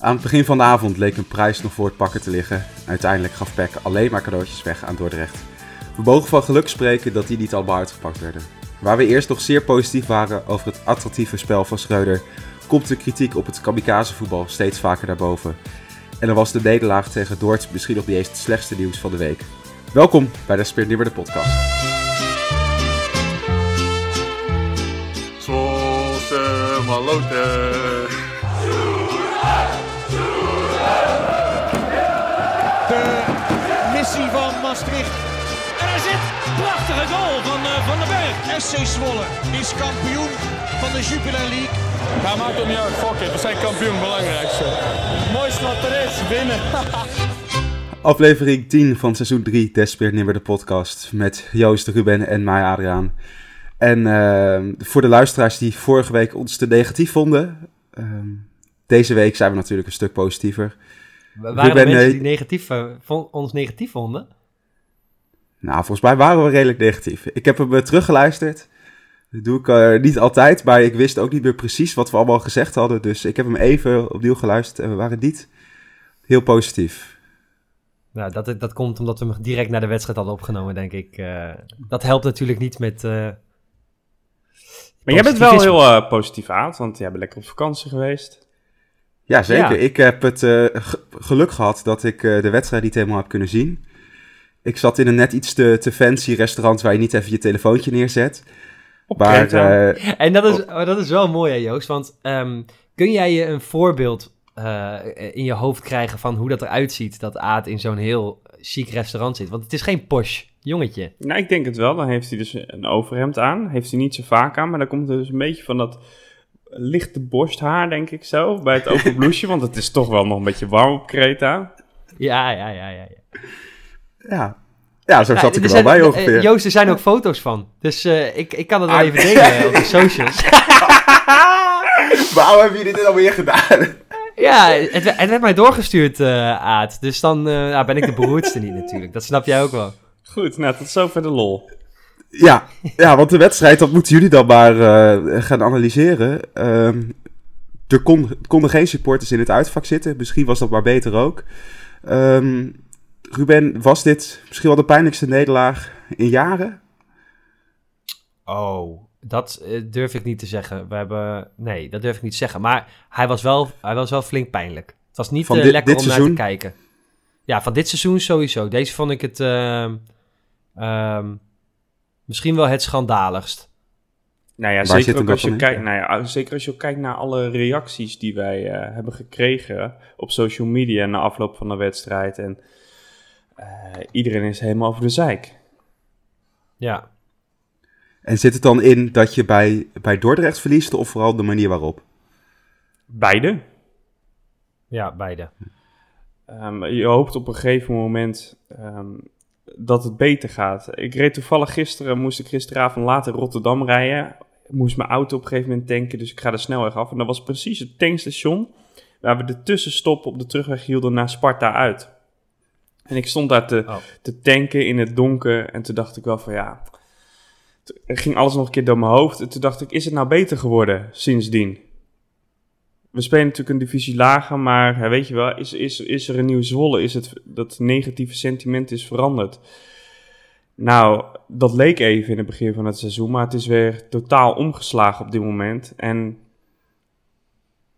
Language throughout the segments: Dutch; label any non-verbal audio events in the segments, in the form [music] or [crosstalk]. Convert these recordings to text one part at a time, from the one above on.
Aan het begin van de avond leek een prijs nog voor het pakken te liggen. Uiteindelijk gaf PEC alleen maar cadeautjes weg aan Dordrecht. We mogen van geluk spreken dat die niet allemaal uitgepakt werden. Waar we eerst nog zeer positief waren over het attractieve spel van Schreuder, komt de kritiek op het kamikazevoetbal steeds vaker naar boven. En dan was de nederlaag tegen Dordt misschien nog niet eens het slechtste nieuws van de week. Welkom bij de Speer de podcast. Zosse maloten. De missie van Maastricht. En hij zit. Prachtige goal van uh, Van den Berg. SC Zwolle is kampioen van de Jupiler League. Ja, maakt niet uit. Fuck it. We zijn kampioen. Belangrijkste. Mooiste wat er is. Winnen. [laughs] Aflevering 10 van seizoen 3 Despeer Nimmer de podcast. Met Joost, Ruben en mij, Adriaan. En uh, voor de luisteraars die vorige week ons te negatief vonden... Uh, deze week zijn we natuurlijk een stuk positiever. Waren er mensen die negatief, uh, ons negatief vonden? Nou, volgens mij waren we redelijk negatief. Ik heb hem teruggeluisterd. Dat doe ik uh, niet altijd, maar ik wist ook niet meer precies wat we allemaal gezegd hadden. Dus ik heb hem even opnieuw geluisterd en we waren niet heel positief. Nou, dat, dat komt omdat we hem direct naar de wedstrijd hadden opgenomen, denk ik. Uh, dat helpt natuurlijk niet met... Uh, maar jij bent wel heel uh, positief aan, want jij bent lekker op vakantie geweest. Ja, zeker. Ja. Ik heb het geluk gehad dat ik de wedstrijd niet helemaal heb kunnen zien. Ik zat in een net iets te, te fancy restaurant waar je niet even je telefoontje neerzet. Op maar, uh, en dat is, oh, dat is wel mooi, hè, Joost. Want um, kun jij je een voorbeeld uh, in je hoofd krijgen van hoe dat eruit ziet dat Aad in zo'n heel chic restaurant zit? Want het is geen posh jongetje. Nou, ik denk het wel. Dan heeft hij dus een overhemd aan. Heeft hij niet zo vaak aan, maar dan komt er dus een beetje van dat lichte borsthaar, denk ik zo, bij het open blouseje. want het is toch wel nog een beetje warm op Kreta. Ja, ja, ja, ja. ja. Ja, ja, zo zat ik er wel bij ongeveer. Joost, er zijn ook foto's van. Dus uh, ik, ik kan het wel ah, even [laughs] delen op de socials. Waarom hebben jullie dit alweer gedaan? Ja, het, het werd mij doorgestuurd, uh, Aad. Dus dan uh, ja, ben ik de beroerdste niet natuurlijk. Dat snap jij ook wel. Goed, nou tot zover de lol. Ja, ja want de wedstrijd, dat moeten jullie dan maar gaan analyseren. Um, er kon, konden geen supporters in het uitvak zitten. Misschien was dat maar beter ook. Um, Ruben, was dit misschien wel de pijnlijkste nederlaag in jaren? Oh, dat uh, durf ik niet te zeggen. We hebben, nee, dat durf ik niet te zeggen. Maar hij was wel, hij was wel flink pijnlijk. Het was niet uh, lekker om seizoen? naar te kijken. Ja, van dit seizoen sowieso. Deze vond ik het uh, misschien wel het schandaligst. Nou ja, zeker, ook als je kijkt, nou ja, zeker als je ook kijkt naar alle reacties die wij hebben gekregen op social media na afloop van de wedstrijd. En uh, iedereen is helemaal over de zeik. Ja. En zit het dan in dat je bij, bij Dordrecht verliest of vooral de manier waarop? Beide. Ja, beide. Um, je hoopt op een gegeven moment um, dat het beter gaat. Ik reed toevallig gisteren, moest ik gisteravond later Rotterdam rijden. Ik moest mijn auto op een gegeven moment tanken, dus ik ga de snelweg af. En dat was precies het tankstation waar we de tussenstop op de terugweg hielden naar Sparta uit. En ik stond daar te, oh. te tanken in het donker. En toen dacht ik wel van ja. Er ging alles nog een keer door mijn hoofd. En toen dacht ik, is het nou beter geworden sindsdien? We spelen natuurlijk een divisie lager, maar weet je wel, is, is, is er een nieuw Zwolle? Is het dat negatieve sentiment is veranderd? Nou, dat leek even in het begin van het seizoen, maar het is weer totaal omgeslagen op dit moment. En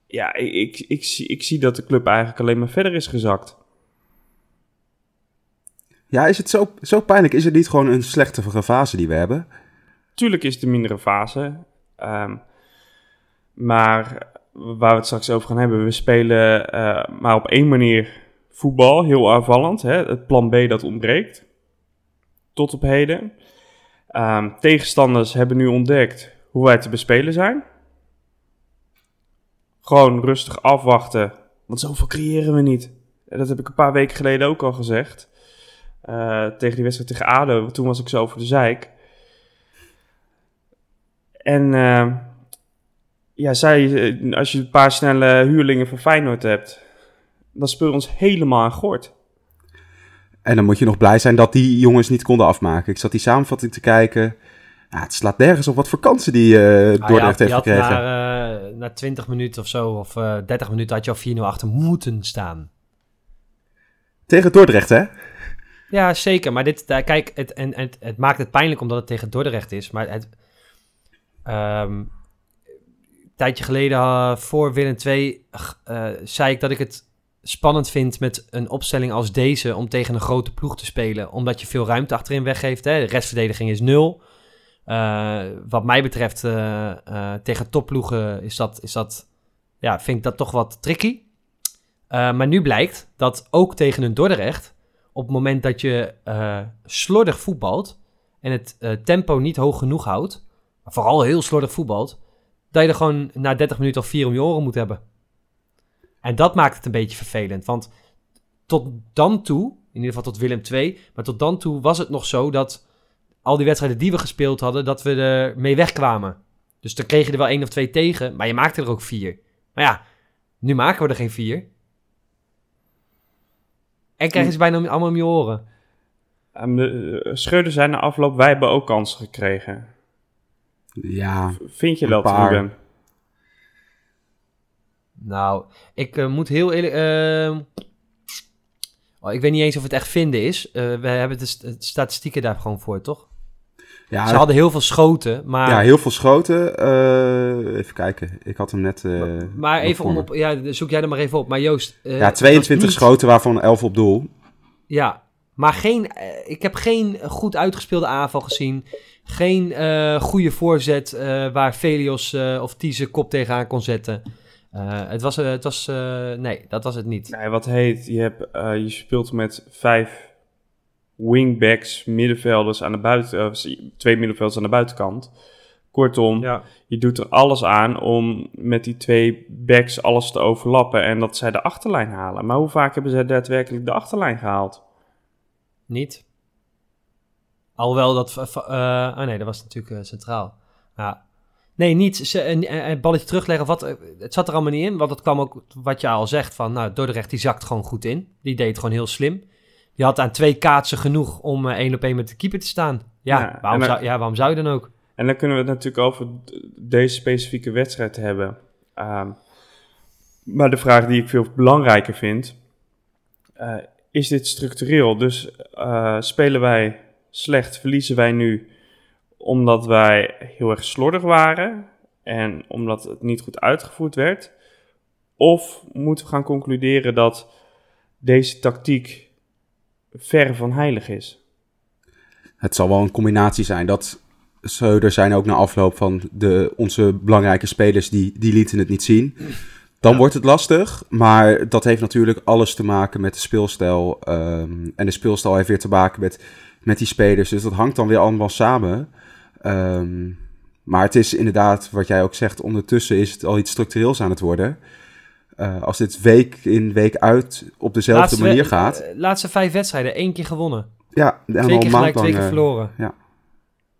ja, ik, ik, ik, zie, ik zie dat de club eigenlijk alleen maar verder is gezakt. Ja, is het zo, zo pijnlijk? Is het niet gewoon een slechtere fase die we hebben? Tuurlijk is het een mindere fase. Um, maar waar we het straks over gaan hebben, we spelen uh, maar op één manier voetbal, heel aanvallend. Hè? Het plan B dat ontbreekt. Tot op heden. Um, tegenstanders hebben nu ontdekt hoe wij te bespelen zijn. Gewoon rustig afwachten, want zoveel creëren we niet. Dat heb ik een paar weken geleden ook al gezegd. Uh, tegen die wedstrijd tegen ADO. Toen was ik zo over de zeik. En uh, ja, zij, eh, als je een paar snelle huurlingen van Feyenoord hebt, dan speel ons helemaal aan gort. En dan moet je nog blij zijn dat die jongens niet konden afmaken. Ik zat die samenvatting te kijken. Ja, het slaat nergens op wat voor kansen die uh, Dordrecht heeft gekregen. Na, uh, na 20 minuten of zo, of uh, 30 minuten, had je al 4-0 achter moeten staan. Tegen Dordrecht, hè? Ja, zeker. Maar dit, kijk, het, en, het, het maakt het pijnlijk omdat het tegen Dordrecht is. Maar het, um, een tijdje geleden, voor Willem 2, zei ik dat ik het spannend vind met een opstelling als deze om tegen een grote ploeg te spelen. Omdat je veel ruimte achterin weggeeft. Hè? De restverdediging is nul. Uh, wat mij betreft, uh, uh, tegen topploegen is dat, is dat, ja, vind ik dat toch wat tricky. maar nu blijkt dat ook tegen een Dordrecht, op het moment dat je slordig voetbalt en het tempo niet hoog genoeg houdt, vooral heel slordig voetbalt, dat je er gewoon na 30 minuten of vier om je oren moet hebben. En dat maakt het een beetje vervelend. Want tot dan toe, in ieder geval tot Willem II, maar tot dan toe was het nog zo dat al die wedstrijden die we gespeeld hadden, dat we er mee wegkwamen. Dus dan kreeg je er wel één of twee tegen, maar je maakte er ook vier. Maar ja, nu maken we er geen vier. En krijgen ze bijna allemaal om je oren. De, Scheurden zijn na afloop, wij hebben ook kansen gekregen. Ja, Vind je dat, Ruben? Nou, ik uh, moet heel eerlijk... Uh, oh, ik weet niet eens of het echt vinden is. Uh, we hebben de, st de, statistieken daar gewoon voor, toch? Ja, Ze hadden heel veel schoten, maar... Ja, heel veel schoten. even kijken, ik had hem net... maar, maar even om op... Ja, zoek jij er maar even op. Maar Joost... ja, 22 niet... schoten, waarvan 11 op doel. Ja, maar geen, ik heb geen goed uitgespeelde aanval gezien. Geen goede voorzet waar Velios of Tiese kop tegenaan kon zetten. Uh, het was, het was uh, nee, dat was het niet. Nee, wat heet, je, hebt, uh, je speelt met vijf wingbacks, middenvelders aan de buiten, twee middenvelders aan de buitenkant. Kortom, ja. je doet er alles aan om met die twee backs alles te overlappen en dat zij de achterlijn halen. Maar hoe vaak hebben zij daadwerkelijk de achterlijn gehaald? Niet. Alhoewel dat, oh nee, dat was natuurlijk centraal. Ja, Nee, niet een, een, balletje terugleggen. Wat, eh, het zat er allemaal niet in. Want dat kwam ook wat je al zegt. Van, nou, Dordrecht die zakt gewoon goed in. Die deed het gewoon heel slim. Die had aan twee kaatsen genoeg om één op één met de keeper te staan. Ja, ja waarom, zou, ja, waarom zou je dan ook? En dan kunnen we het natuurlijk over deze specifieke wedstrijd hebben. Um, maar de vraag die ik veel belangrijker vind. Uh, is dit structureel? Dus spelen wij slecht, verliezen wij nu omdat wij heel erg slordig waren en omdat het niet goed uitgevoerd werd? Of moeten we gaan concluderen dat deze tactiek ver van heilig is? Het zal wel een combinatie zijn. Dat er zijn ook na afloop van de, onze belangrijke spelers die, die lieten het niet zien. Dan wordt het lastig, maar dat heeft natuurlijk alles te maken met de speelstijl. Um, en de speelstijl heeft weer te maken met, met die spelers. Dus dat hangt dan weer allemaal samen. Um, maar het is inderdaad, wat jij ook zegt, ondertussen is het al iets structureels aan het worden. Uh, als dit week in, week uit op dezelfde laatste manier gaat. Uh, laatste vijf wedstrijden, één keer gewonnen. Ja, en twee keer gelijk, twee keer verloren. Ja.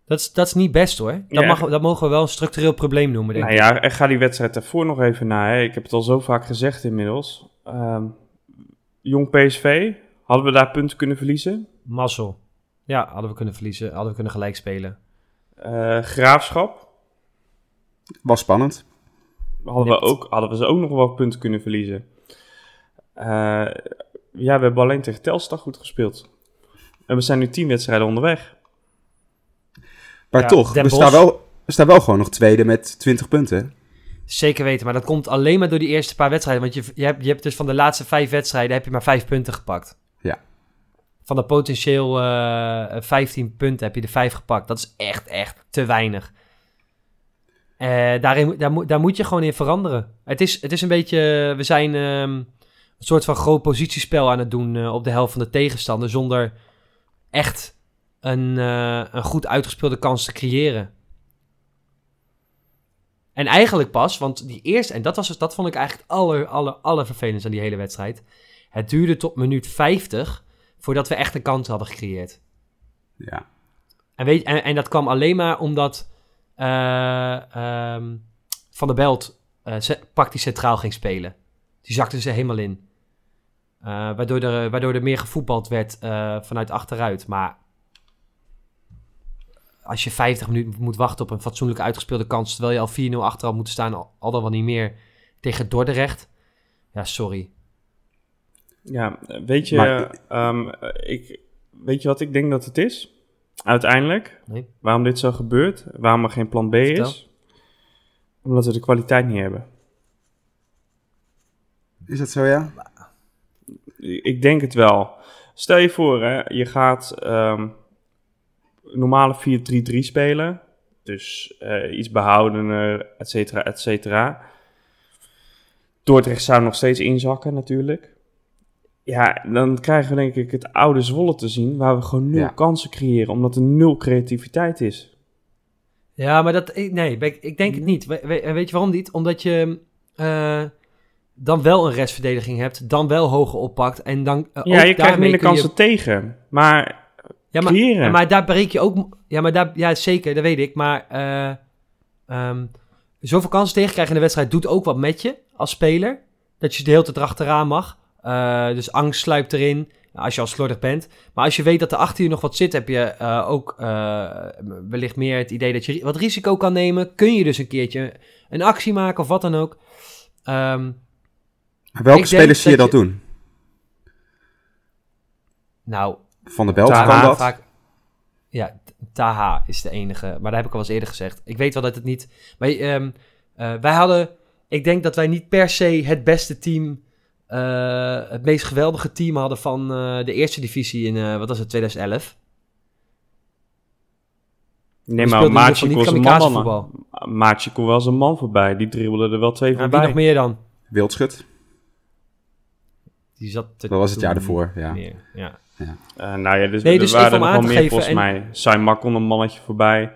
Dat is, dat is niet best hoor. Dat, ja. mag, dat mogen we wel een structureel probleem noemen, denk nou ik. ja, ik ga die wedstrijd ervoor nog even na. Hè. Ik heb het al zo vaak gezegd inmiddels. Um, jong PSV, hadden we daar punten kunnen verliezen? Mazzel. Ja, hadden we kunnen verliezen. Hadden we kunnen gelijk spelen. Uh, graafschap. Was spannend. Hadden we, ook, hadden we ze ook nog wel punten kunnen verliezen. Uh, ja, we hebben alleen tegen Telstar goed gespeeld. En we zijn nu tien wedstrijden onderweg. Maar ja, toch, we staan, wel, we staan wel gewoon nog tweede met 20 punten. Zeker weten, maar dat komt alleen maar door die eerste paar wedstrijden. Want je, je, hebt, je hebt dus van de laatste vijf wedstrijden heb je maar vijf punten gepakt van de potentieel uh, eh, 15 punten heb je de 5 gepakt. Dat is echt, echt te weinig. Uh, daarin, daar, daar moet je gewoon in veranderen. Het is, het is een beetje, we zijn um, een soort van groot positiespel aan het doen op de helft van de tegenstander, zonder echt een, een goed uitgespeelde kans te creëren. En eigenlijk pas, want die eerste, en dat, was, dat vond ik eigenlijk aller, aller, aller vervelendst aan die hele wedstrijd. Het duurde tot minuut 50 voordat we echt een kans hadden gecreëerd. Ja. En, weet, en, en dat kwam alleen maar omdat uh, um, Van der Belt uh, praktisch centraal ging spelen. Die zakte ze helemaal in. Uh, waardoor, er, waardoor er meer gevoetbald werd vanuit achteruit. Maar als je 50 minuten moet wachten op een fatsoenlijk uitgespeelde kans, terwijl je al 4-0 achteraf moet staan, al, al dan wel niet meer tegen Dordrecht. Ja, sorry. Ja, weet je, ehm, ik, weet je wat ik denk dat het is? Uiteindelijk, Nee. waarom dit zo gebeurt, waarom er geen plan B Vertel. is, omdat we de kwaliteit niet hebben. Is dat zo, ja? Ik denk het wel. Stel je voor, hè, je gaat ehm, normale 4-3-3 spelen. Dus eh, iets behoudener, et cetera, et cetera. Dordrecht zou nog steeds inzakken natuurlijk. Ja, dan krijgen we denk ik het oude Zwolle te zien... waar we gewoon nul Ja. kansen creëren... omdat er nul creativiteit is. Ja, maar dat, ik- nee, ik ik denk het niet. We- weet je waarom niet? Omdat je eh, dan wel een restverdediging hebt, dan wel hoger oppakt en dan eh, ja, ook je krijgt minder je- kansen tegen. Maar Ja, maar, creëren. maar daar breek je ook... Ja, maar daar, ja, zeker, dat weet ik. Maar eh, ehm, zoveel kansen tegenkrijgen in de wedstrijd doet ook wat met je als speler. Dat je de hele tijd erachteraan mag. Eh, dus angst sluipt erin als je al slordig bent. Maar als je weet dat er achter je nog wat zit, heb je eh, ook eh, wellicht meer het idee dat je wat risico kan nemen. Kun je dus een keertje een actie maken of wat dan ook. Ehm, Maar welke spelers zie je dat je- doen? nou, Van de Belt Taha kan dat. Vaak, ja, Taha is de enige. Maar dat heb ik al eens eerder gezegd. Ik weet wel dat het niet... Maar, ehm, eh, wij hadden... Ik denk dat wij niet per se het beste team... eh, het meest geweldige team hadden van eh, de eerste divisie in... eh, wat was het, 2011? nee, maar in Maatje zijn niet man. Maatje kon wel zijn man voorbij. Die dribbelde er wel twee Ja, wie voorbij. nog meer dan? Wildschut. Die zat er Dat was het jaar ervoor, ja. meer, ja. Eh, nou ja, dus, Nee, er dus waren er aan nog meer volgens en- mij. Saimar kon een mannetje voorbij.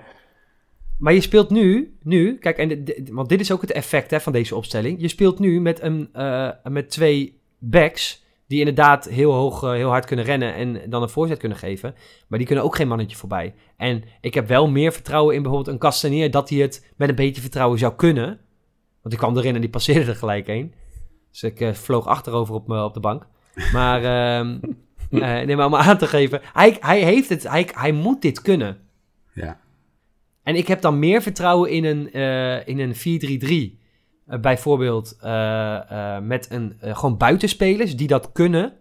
Maar je speelt nu, nu kijk, en want dit is ook het effect hè, van deze opstelling. Je speelt nu met, een, eh, met twee backs die inderdaad heel hoog, eh, heel hard kunnen rennen en dan een voorzet kunnen geven. Maar die kunnen ook geen mannetje voorbij. En ik heb wel meer vertrouwen in bijvoorbeeld een Castanier dat hij het met een beetje vertrouwen zou kunnen. Want die kwam erin en die passeerde er gelijk heen. Dus ik eh, vloog achterover op, me- op de bank. Maar, [laughs] ehm eh, nee, maar om aan te geven, hij, hij heeft het, hij, hij moet dit kunnen. Ja. En ik heb dan meer vertrouwen in een, eh, in een 4-3-3. Eh, bijvoorbeeld eh, met een, gewoon buitenspelers die dat kunnen.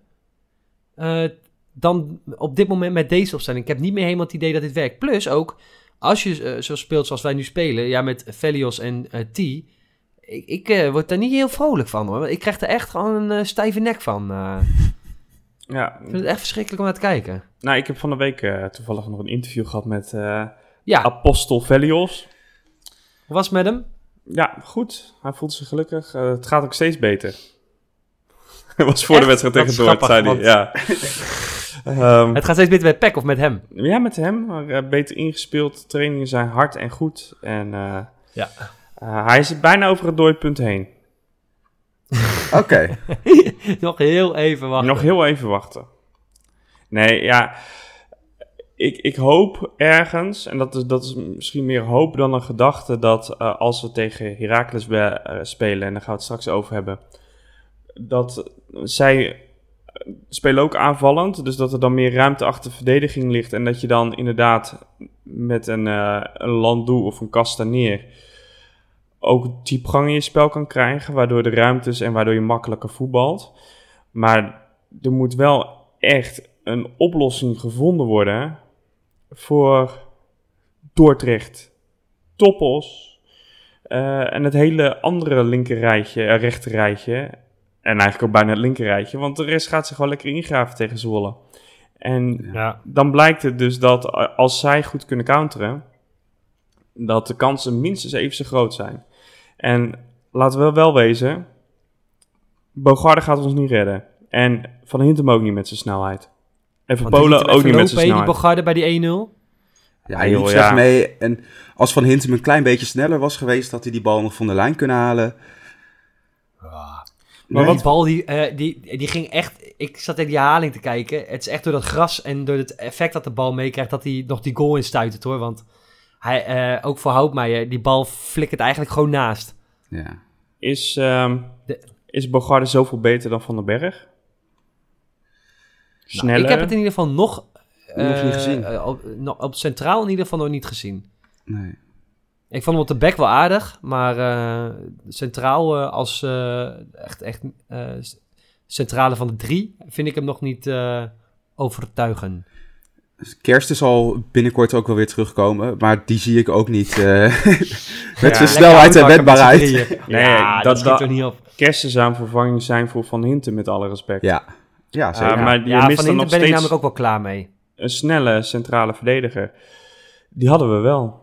dan op dit moment met deze opstelling. Ik heb niet meer helemaal het idee dat dit werkt. Plus ook, als je zo speelt zoals wij nu spelen, ja, met Velios en T. Ik, ik word daar niet heel vrolijk van hoor. Ik krijg er echt gewoon een stijve nek van. Ja, ik vind het echt verschrikkelijk om naar te kijken. nou, ik heb van de week toevallig nog een interview gehad met Ja, Apostel Velios. hoe was het met hem? Ja, goed. Hij voelt zich gelukkig. Eh, het gaat ook steeds beter. [laughs] Hij was voor de wedstrijd tegen Dordt, zei hij. Ja. [laughs] Ehm, Het gaat steeds beter met Peck of met hem? ja, met hem. maar, eh, beter ingespeeld. Trainingen zijn hard en goed. En eh, Ja. eh, hij is bijna over het dooipunt heen. [laughs] Oké. Nog heel even wachten. Nog heel even wachten. Nee, ja. Ik, ik hoop ergens, en dat is, dat is misschien meer hoop dan een gedachte, dat eh, als we tegen Heracles eh, spelen, en daar gaan we het straks over hebben, dat zij eh, spelen ook aanvallend, dus dat er dan meer ruimte achter de verdediging ligt en dat je dan inderdaad met een, eh een of een Castaneer ook diepgang in je spel kan krijgen, waardoor de ruimtes en waardoor je makkelijker voetbalt. Maar er moet wel echt een oplossing gevonden worden voor Dordrecht, Toppos eh, en het hele andere linkerrijtje, uh, rechterrijtje. En eigenlijk ook bijna het linkerrijtje, want de rest gaat zich wel lekker ingraven tegen Zwolle. En Ja. dan blijkt het dus dat eh, als zij goed kunnen counteren, dat de kansen minstens even zo groot zijn. En laten we wel wezen, Bogarde gaat ons niet redden. En Van Hintem ook niet met zijn snelheid. En Van Polen ook niet met zijn snelheid. Die Bogarde bij die 1-0. Ja, hij joh, ja. mee. En als Van Hintem een klein beetje sneller was geweest, had hij die bal nog van de lijn kunnen halen. Maar Nee. die bal, die, eh, die, die ging echt... Ik zat in die herhaling te kijken. Het is echt door dat gras en door het effect dat de bal meekrijgt... dat hij nog die goal instuitert, hoor. Want hij, eh, ook voor Houtmeijer, die bal flikkert eigenlijk gewoon naast. Ja. Is, ehm De- is Bogarde zoveel beter dan Van den Berg? Nou, ik heb het in ieder geval nog... Nog niet gezien. Op, op centraal in ieder geval nog niet gezien. Nee. Ik vond hem op de back wel aardig, maar centraal als echt, echt centrale van de drie vind ik hem nog niet overtuigen. Kerst is al binnenkort ook wel weer terugkomen, maar die zie ik ook niet uh, [laughs] met zijn snelheid en wendbaarheid. Nee, ja, dat, dat, er niet op. Kerst zou een vervanging zijn voor Van Hinten, met alle respect. Ja, ja zeker. Uh, maar je ja, mist Van Hinten ben ik namelijk ook wel klaar mee. Een snelle centrale verdediger. Die hadden we wel.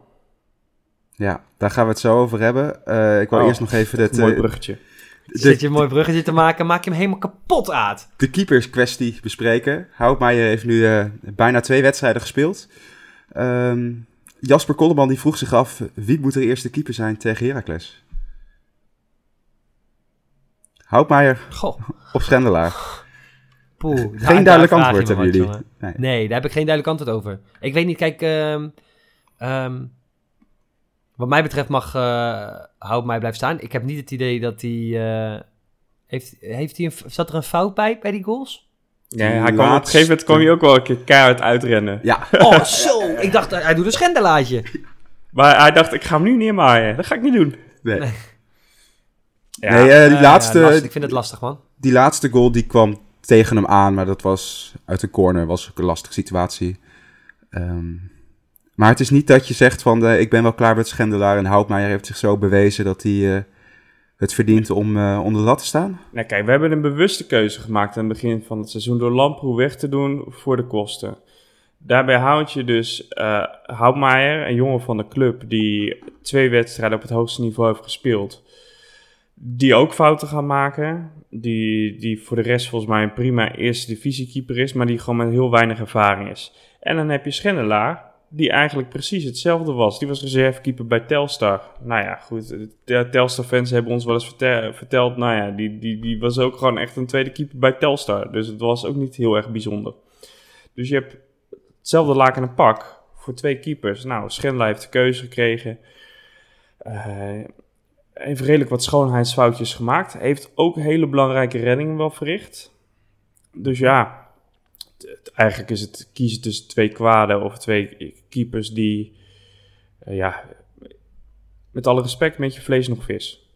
Ja, daar gaan we het zo over hebben. Uh, ik wil oh, eerst nog even het... Mooi bruggetje. Zit je een mooi bruggetje te maken, maak je hem helemaal kapot, uit. De keeperskwestie bespreken. Houtmaier heeft nu uh, bijna twee wedstrijden gespeeld. Um, Jasper Kolleman die vroeg zich af, wie moet er eerste keeper zijn tegen Heracles? Houtmaier of Schendelaar? Poeh, geen duidelijk antwoord hebben jullie. nee. nee. daar heb ik geen duidelijk antwoord over. Ik weet niet, kijk... Um, um, wat mij betreft mag uh, Hout mij blijven staan. Ik heb niet het idee dat hij... Uh, heeft, heeft hij een, zat er een fout bij, bij die goals? Ja, hij kwam, op een gegeven moment kwam hij ook wel een keer keihard uitrennen. Ja. [laughs] Oh, zo. Ik dacht, hij doet een schendelaadje. Maar hij dacht, ik ga hem nu neermaaien. Dat ga ik niet doen. Nee. nee. Ja, nee, uh, die uh, laatste... Ja, ik vind het lastig, man. Die laatste goal, die kwam tegen hem aan, maar dat was uit de corner. was ook een lastige situatie. Um, maar het is niet dat je zegt van uh, ik ben wel klaar met Schendelaar en Houtmeijer heeft zich zo bewezen dat hij uh, het verdient om uh, onder de lat te staan. Nee, kijk, we hebben een bewuste keuze gemaakt aan het begin van het seizoen door Lamproe weg te doen voor de kosten. Daarbij houd je dus Houtmaier, een jongen van de club die twee wedstrijden op het hoogste niveau heeft gespeeld. Die ook fouten gaan maken. Die, die voor de rest volgens mij een prima eerste divisiekeeper is, maar die gewoon met heel weinig ervaring is. En dan heb je Schendelaar, die eigenlijk precies hetzelfde was. Die was reservekeeper bij Telstar. Nou ja, goed. Telstar-fans hebben ons wel eens verteld. Nou ja, die, die, die was ook gewoon echt een tweede keeper bij Telstar. Dus het was ook niet heel erg bijzonder. Dus je hebt hetzelfde laken en pak voor twee keepers. Nou, Schendla heeft de keuze gekregen. Uh, heeft redelijk wat schoonheidsfoutjes gemaakt. Heeft ook hele belangrijke reddingen wel verricht. Dus ja, eigenlijk is het kiezen tussen twee kwaden of twee keepers die, uh, ja, met alle respect, met je vlees nog vis.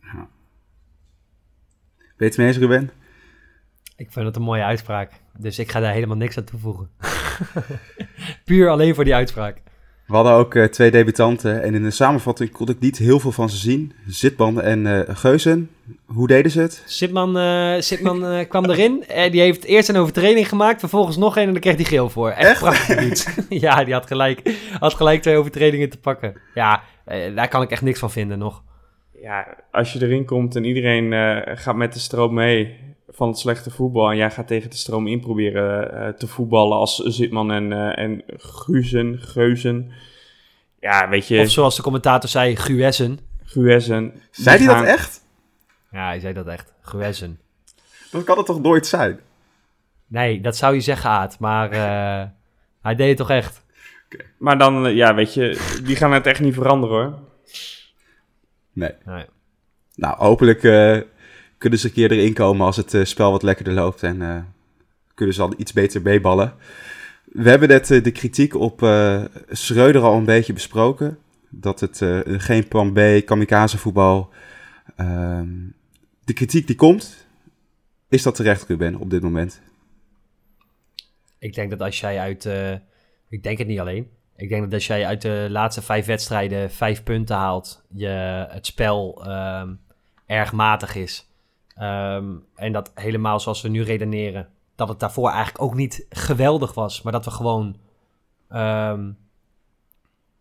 Ja. Weet je mee eens, Ruben? Ik vind het een mooie uitspraak. Dus ik ga daar helemaal niks aan toevoegen. [laughs] Puur alleen voor die uitspraak. We hadden ook uh, twee debutanten en in de samenvatting kon ik niet heel veel van ze zien. Zitman en uh, Geuzen. Hoe deden ze het? Zitman, uh, Zitman kwam erin. die heeft eerst een overtreding gemaakt, vervolgens nog een en dan kreeg hij geel voor. Echt, Echt? prachtig [laughs] ja, die had gelijk, had gelijk twee overtredingen te pakken. Ja, daar kan ik echt niks van vinden nog. Ja, als je erin komt en iedereen gaat met de stroom mee van het slechte voetbal. En jij gaat tegen de stroom in proberen uh, te voetballen als Zitman en, uh, en Guzen, Geuzen. Ja, weet je... Of zoals de commentator zei, Guessen. Guessen. Zei hij dat echt? Ja, hij zei dat echt. Guessen. Dat kan het toch nooit zijn? Nee, dat zou je zeggen, Aad. Maar uh, hij deed het toch echt. Okay. Maar dan, ja, weet je, die gaan het echt niet veranderen hoor. Nee. nee. Nou, hopelijk kunnen ze een keer erin komen als het uh, spel wat lekkerder loopt. En uh, kunnen ze al iets beter meeballen. We hebben net uh, de kritiek op Schreuder al een beetje besproken. Dat het geen plan B, kamikaze voetbal. Ehm, de kritiek die komt, is dat terecht, Ruben, op dit moment? Ik denk dat als jij uit... ik denk het niet alleen. Ik denk dat als jij uit de laatste vijf wedstrijden vijf punten haalt... Je, het spel ehm, erg matig is Ehm, en dat helemaal zoals we nu redeneren, dat het daarvoor eigenlijk ook niet geweldig was, maar dat we gewoon. Um,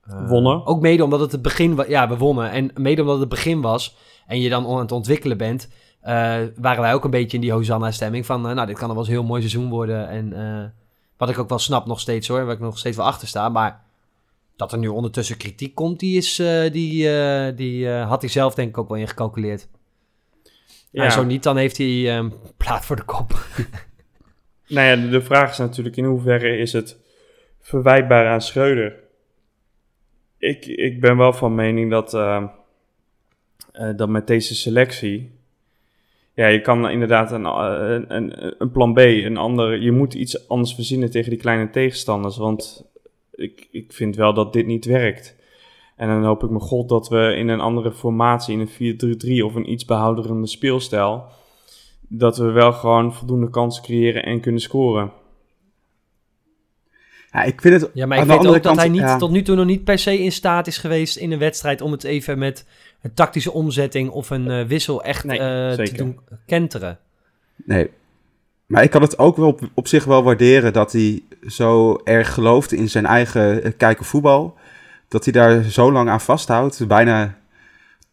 wonnen. Ook mede omdat het het begin was. Ja, we wonnen. En mede omdat het het begin was en je dan aan het ontwikkelen bent, uh, waren wij ook een beetje in die Hosanna-stemming van, uh, nou, dit kan wel eens een heel mooi seizoen worden. En wat ik ook wel snap nog steeds hoor, waar ik nog steeds wel achter sta, maar dat er nu ondertussen kritiek komt, die, is, die, die had hij zelf denk ik ook wel ingecalculeerd. Ja. Zo niet, dan heeft hij um, plaat voor de kop. [laughs] nou ja, de vraag is natuurlijk in hoeverre is het verwijtbaar aan Schreuder? Ik, ik ben wel van mening dat, uh, uh, dat met deze selectie ja, je kan inderdaad een, een, een, een plan B, een ander, je moet iets anders verzinnen tegen die kleine tegenstanders, want ik, ik vind wel dat dit niet werkt. En dan hoop ik me god dat we in een andere formatie, in een 4-3-3 of een iets behouderende speelstijl, dat we wel gewoon voldoende kansen creëren en kunnen scoren. Ja, ik vind het. Ja, maar ik weet ook dat hij niet, tot nu toe nog niet per se in staat is geweest in een wedstrijd om het even met een tactische omzetting of een uh, wissel echt nee, uh, te doen kenteren. Nee. Maar ik kan het ook wel op, op, zich wel waarderen dat hij zo erg gelooft in zijn eigen uh, kijken voetbal. Dat hij daar zo lang aan vasthoudt. Bijna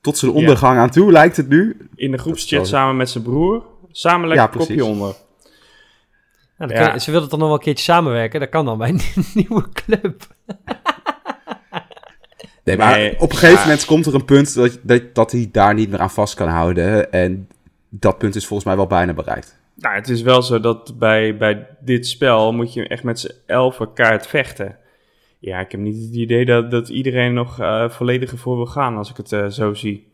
tot zijn ondergang aan toe lijkt het nu. In de groepschat samen met zijn broer. Samen lekker ja, kopje onder. Nou, ja. ze wilden toch nog wel een keertje samenwerken. Dat kan dan bij een [laughs] nieuwe club. [laughs] Nee, maar op een gegeven moment komt er een punt dat, dat, dat hij daar niet meer aan vast kan houden. En dat punt is volgens mij wel bijna bereikt. Nou, het is wel zo dat bij, bij dit spel moet je echt met z'n elfen kaart vechten. Ja, ik heb niet het idee dat, dat iedereen nog uh, volledig ervoor wil gaan als ik het uh, zo zie.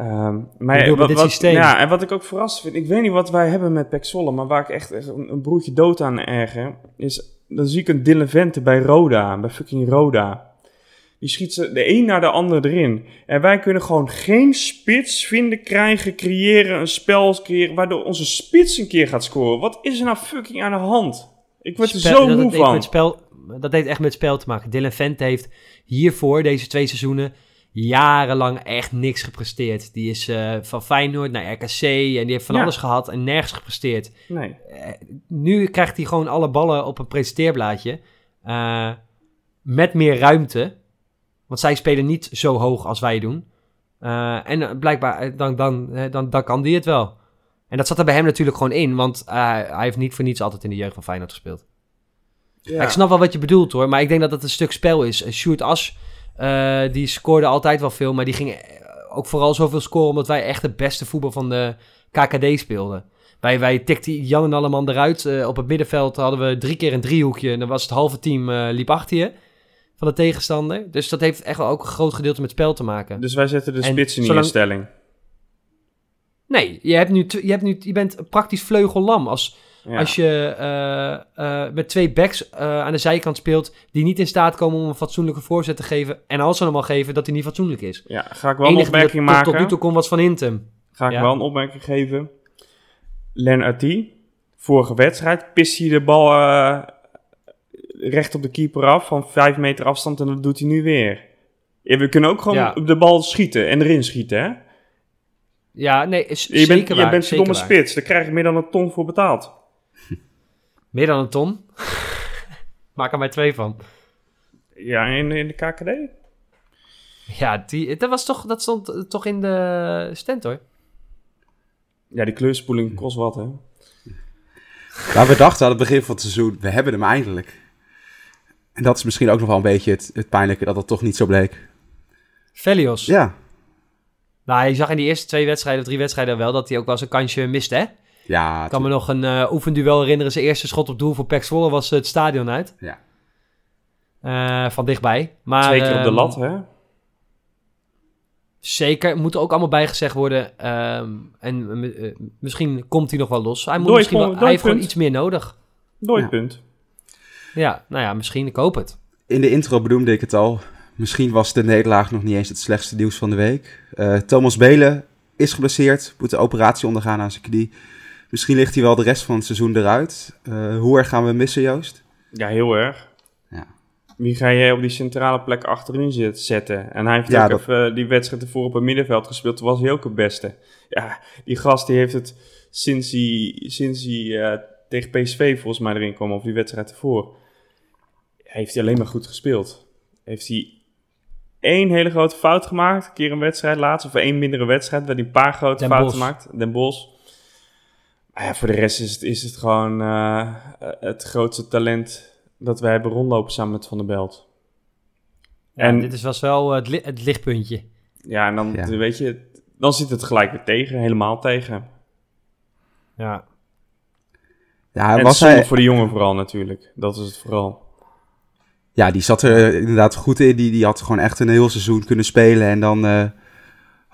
Um, maar wat, wat, ja, en wat ik ook verrast vind, ik weet niet wat wij hebben met Pek maar waar ik echt een, een, broertje dood aan erger, is, dan zie ik een Dylan Vente bij Roda, bij fucking Roda. Die schiet ze de een naar de ander erin. En wij kunnen gewoon geen spits vinden, krijgen, creëren, een spel creëren, waardoor onze spits een keer gaat scoren. Wat is er nou fucking aan de hand? Ik word er zo moe van. Spel, dat heeft echt met spel te maken. Dylan Vente heeft hiervoor, deze twee seizoenen, jarenlang echt niks gepresteerd. Die is uh, van Feyenoord naar RKC en die heeft van alles gehad en nergens gepresteerd. Nee. Uh, nu krijgt hij gewoon alle ballen op een presenteerblaadje. Uh, met meer ruimte. Want zij spelen niet zo hoog als wij doen. en blijkbaar, dan, dan, dan, dan kan die het wel. En dat zat er bij hem natuurlijk gewoon in. Want hij heeft niet voor niets altijd in de jeugd van Feyenoord gespeeld. Ja. Ik snap wel wat je bedoelt hoor. Maar ik denk dat het een stuk spel is. Sjoerd As uh, die scoorde altijd wel veel, maar die ging ook vooral zoveel scoren omdat wij echt het beste voetbal van de KKD speelden. Wij, wij tikten Jan en Alleman eruit. Uh, op het middenveld hadden we drie keer een driehoekje. En dan was het halve team uh, liep achter je van de tegenstander. Dus dat heeft echt wel ook een groot gedeelte met spel te maken. Dus wij zetten de spits in zolang... stelling. Nee, je, hebt nu je, hebt nu, je bent praktisch vleugellam. Als, als je uh, uh, met twee backs uh, aan de zijkant speelt die niet in staat komen om een fatsoenlijke voorzet te geven. En als ze hem al geven, dat hij niet fatsoenlijk is. Ja, ga ik wel een opmerking maken. Tot, nu toe komt wat van Intem. Ga ik wel een opmerking geven. Len Artie, vorige wedstrijd, pist hij de bal recht op de keeper af van 5 meter afstand en dat doet hij nu weer. Ja, we kunnen ook gewoon ja. de bal schieten en erin schieten, hè? Ja, nee, is je zeker bent, Je bent een domme spits, daar krijg ik meer dan een ton voor betaald. Meer dan een ton? [laughs] Maak er maar twee van. Ja, in, in de KKD? Ja, die, dat, was toch, dat stond toch in de stand hoor. Ja, die kleurspoeling kost wat hè. Maar we dachten aan het begin van het seizoen, we hebben hem eindelijk. En dat is misschien ook nog wel een beetje het, het pijnlijke dat dat toch niet zo bleek. Velios. Ja. Nou, je zag in die eerste twee wedstrijden of drie wedstrijden wel dat hij ook wel eens een kansje miste, hè? Ja, ik kan me nog een uh, oefenduel herinneren. Zijn eerste schot op doel voor Pek Zwolle was het stadion uit. Ja. Uh, van dichtbij. Maar, Twee keer op de ehm, lat, hè? Zeker. Moet er ook allemaal bijgezegd worden. Um, en uh, misschien komt hij nog wel los. Hij, moet misschien wel, hij heeft gewoon iets meer nodig. Nooit ja. punt. Ja, nou ja, misschien. Ik hoop het. In de intro benoemde ik het al. Misschien was de nederlaag nog niet eens het slechtste nieuws van de week. Thomas Belen is geblesseerd. Moet de operatie ondergaan aan zijn knie. Misschien ligt hij wel de rest van het seizoen eruit. Uh, hoe erg gaan we missen, Joost? Ja, heel erg. Ja. Wie ga jij op die centrale plek achterin zetten? En hij heeft ja, ook dat... even die wedstrijd ervoor op het middenveld gespeeld. Toen was hij ook het beste. Ja, die gast die heeft het sinds hij, sinds hij uh, tegen PSV volgens mij erin kwam, of die wedstrijd ervoor. Heeft hij alleen maar goed gespeeld. Heeft hij één hele grote fout gemaakt. Een keer een wedstrijd laatst. Of één mindere wedstrijd. Waar hij een paar grote fouten gemaakt. Den Bos. Maar ja, voor de rest is het, is het gewoon uh, het grootste talent dat wij hebben rondlopen samen met Van der Belt. Ja, en dit is was wel het, li het lichtpuntje. Ja, en dan ja. weet je, dan zit het gelijk weer tegen, helemaal tegen. Ja. Ja, en was hij... voor de jongen vooral natuurlijk. Dat is het vooral. Ja, die zat er inderdaad goed in. Die, die had gewoon echt een heel seizoen kunnen spelen. En dan uh,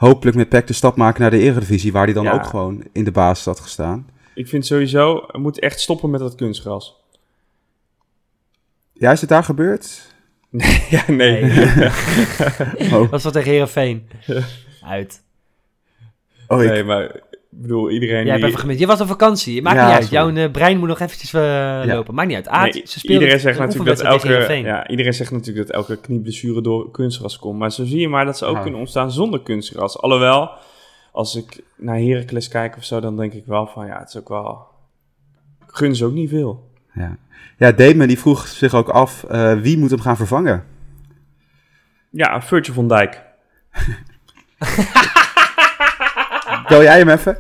hopelijk met PEC de stap maken naar de Eredivisie, waar hij dan ook gewoon in de basis had gestaan. Ik vind sowieso, we moeten echt stoppen met dat kunstgras. Ja, is het daar gebeurd? [laughs] Nee, ja, nee. [laughs] oh. Dat was tegen Herenveen. Uit. Oh, nee, maar ik bedoel, iedereen Jij die... even gemist. Je was op vakantie. Maakt niet uit. Jouw uh, brein moet nog eventjes uh, lopen. Maakt niet uit. Aard, nee, ze iedereen zegt natuurlijk dat elke, ja, iedereen zegt natuurlijk dat elke knieblessure door kunstgras komt. Maar zo zie je maar dat ze ook kunnen ontstaan zonder kunstgras. Alhoewel, als ik naar Heracles kijk of zo, dan denk ik wel van ja, het is ook wel... Ik gun ze ook niet veel. Ja, ja Damon die vroeg zich ook af, uh, wie moet hem gaan vervangen? Ja, Virgil van Dijk. [laughs] Bel jij hem even?